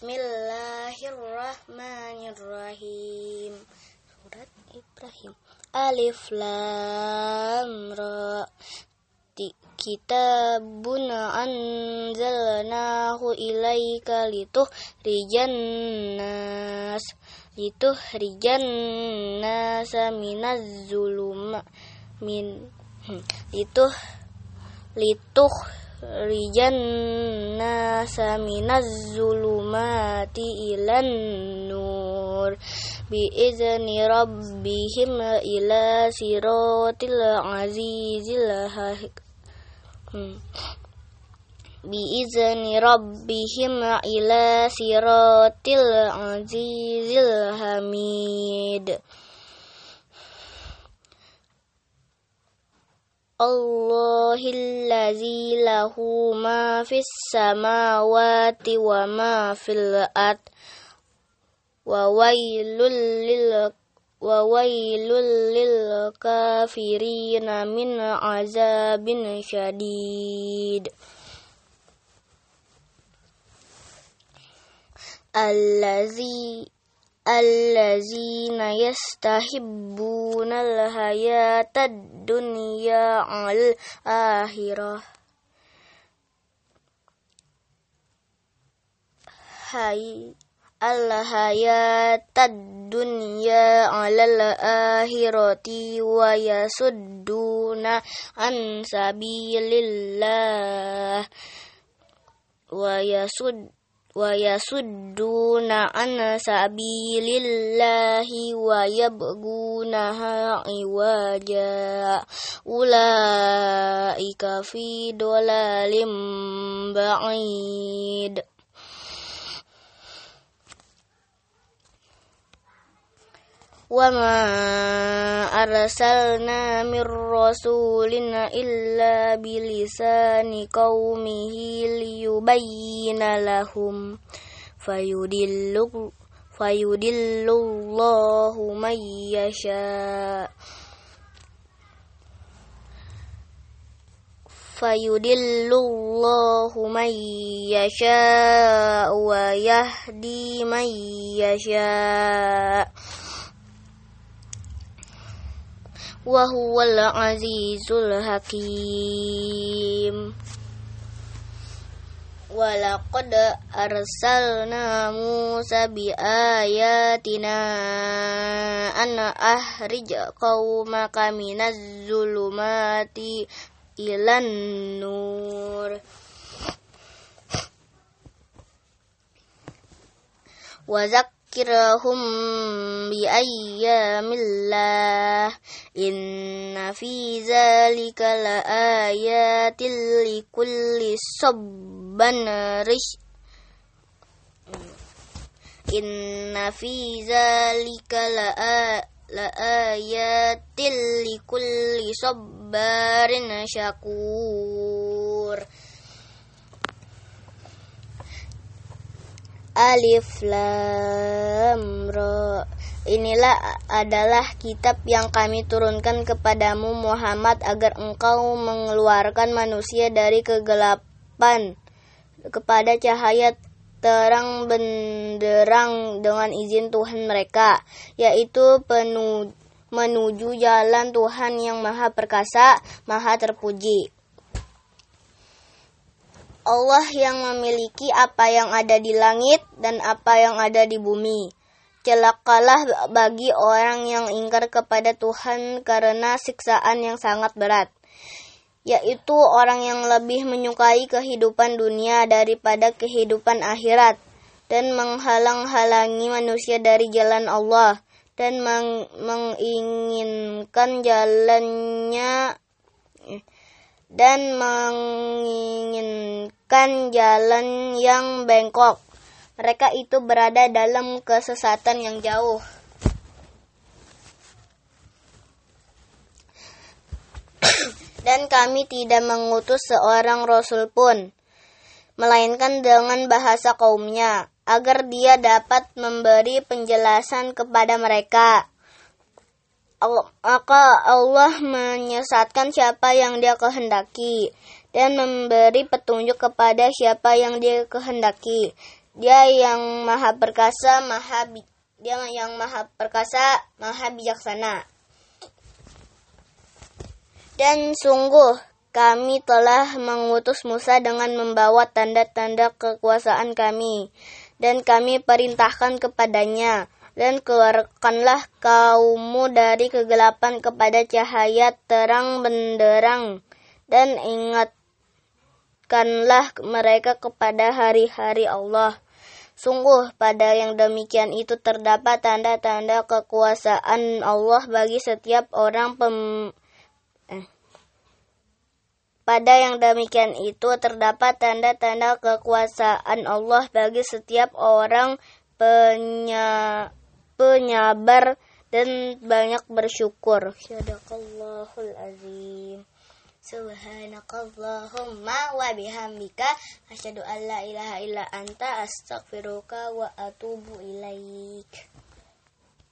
Bismillahirrahmanirrahim. Surat Ibrahim. Alif Lam Ra. Kitabun anzalnahu ilaika rijan nas rijan nas minaz zulum min hmm, lituh lituh rijan nasa minaz zulumati ilan nur. Bi izni rabbihim ila siratil azizil hmm. bi izni rabbihim ila siratil azizil hamid الله الذي له ما في السماوات وما في الأرض وويل لل وويل للكافرين من عذاب شديد. الذي azabin syadid Allazi allazina yastahibbuna al-hayata dunya al akhirah hay al-hayata dunya al akhirati wa yasudduna an sabilillah wa yasudduna wa yasudduna an sabilillahi wa yabghunaha وما أرسلنا من رسول إلا بلسان قومه ليبين لهم فيدل فيدل الله من يشاء فيدل الله من يشاء ويهدي من يشاء wa huwal azizul hakim. Walaqad arsalna Musa bi ayatina an ahrij qaumaka minaz zulumati ilan nur. Wa ذكرهم بأيام الله. إن في ذلك لآيات لكل صبر إن في ذلك لآيات لكل صبار شكور. Alif Lam Ra Inilah adalah kitab yang kami turunkan kepadamu Muhammad agar engkau mengeluarkan manusia dari kegelapan kepada cahaya terang benderang dengan izin Tuhan mereka, yaitu penuh, menuju jalan Tuhan yang maha perkasa, maha terpuji. Allah yang memiliki apa yang ada di langit dan apa yang ada di bumi. Celakalah bagi orang yang ingkar kepada Tuhan karena siksaan yang sangat berat, yaitu orang yang lebih menyukai kehidupan dunia daripada kehidupan akhirat dan menghalang-halangi manusia dari jalan Allah dan meng menginginkan jalannya dan menginginkan jalan yang bengkok. Mereka itu berada dalam kesesatan yang jauh. dan kami tidak mengutus seorang rasul pun, melainkan dengan bahasa kaumnya, agar dia dapat memberi penjelasan kepada mereka maka Allah menyesatkan siapa yang dia kehendaki dan memberi petunjuk kepada siapa yang dia kehendaki Dia yang maha perkasa, maha dia yang maha perkasa, maha bijaksana. Dan sungguh kami telah mengutus Musa dengan membawa tanda-tanda kekuasaan kami. Dan kami perintahkan kepadanya, dan keluarkanlah kaummu dari kegelapan kepada cahaya terang benderang. Dan ingatkanlah mereka kepada hari-hari Allah Sungguh pada yang demikian itu terdapat tanda-tanda kekuasaan Allah bagi setiap orang pem eh. Pada yang demikian itu terdapat tanda-tanda kekuasaan Allah bagi setiap orang penya, penyabar dan banyak bersyukur. Sadaqallahul azim. Subhanakallahumma wa bihamdika asyhadu an la ilaha illa anta astaghfiruka wa atubu ilaik.